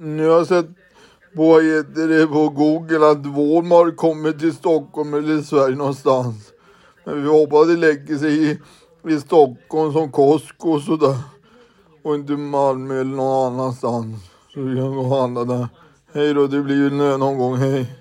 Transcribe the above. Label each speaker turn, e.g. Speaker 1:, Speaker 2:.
Speaker 1: Nu har jag sett på, heter det, på Google att Walmart kommer till Stockholm eller Sverige någonstans. Men vi hoppas det lägger sig i, i Stockholm som Costco och sådär. Och inte Malmö eller någon annanstans. Så vi kan gå och handla där. Hej då, det blir ju någon gång. Hej.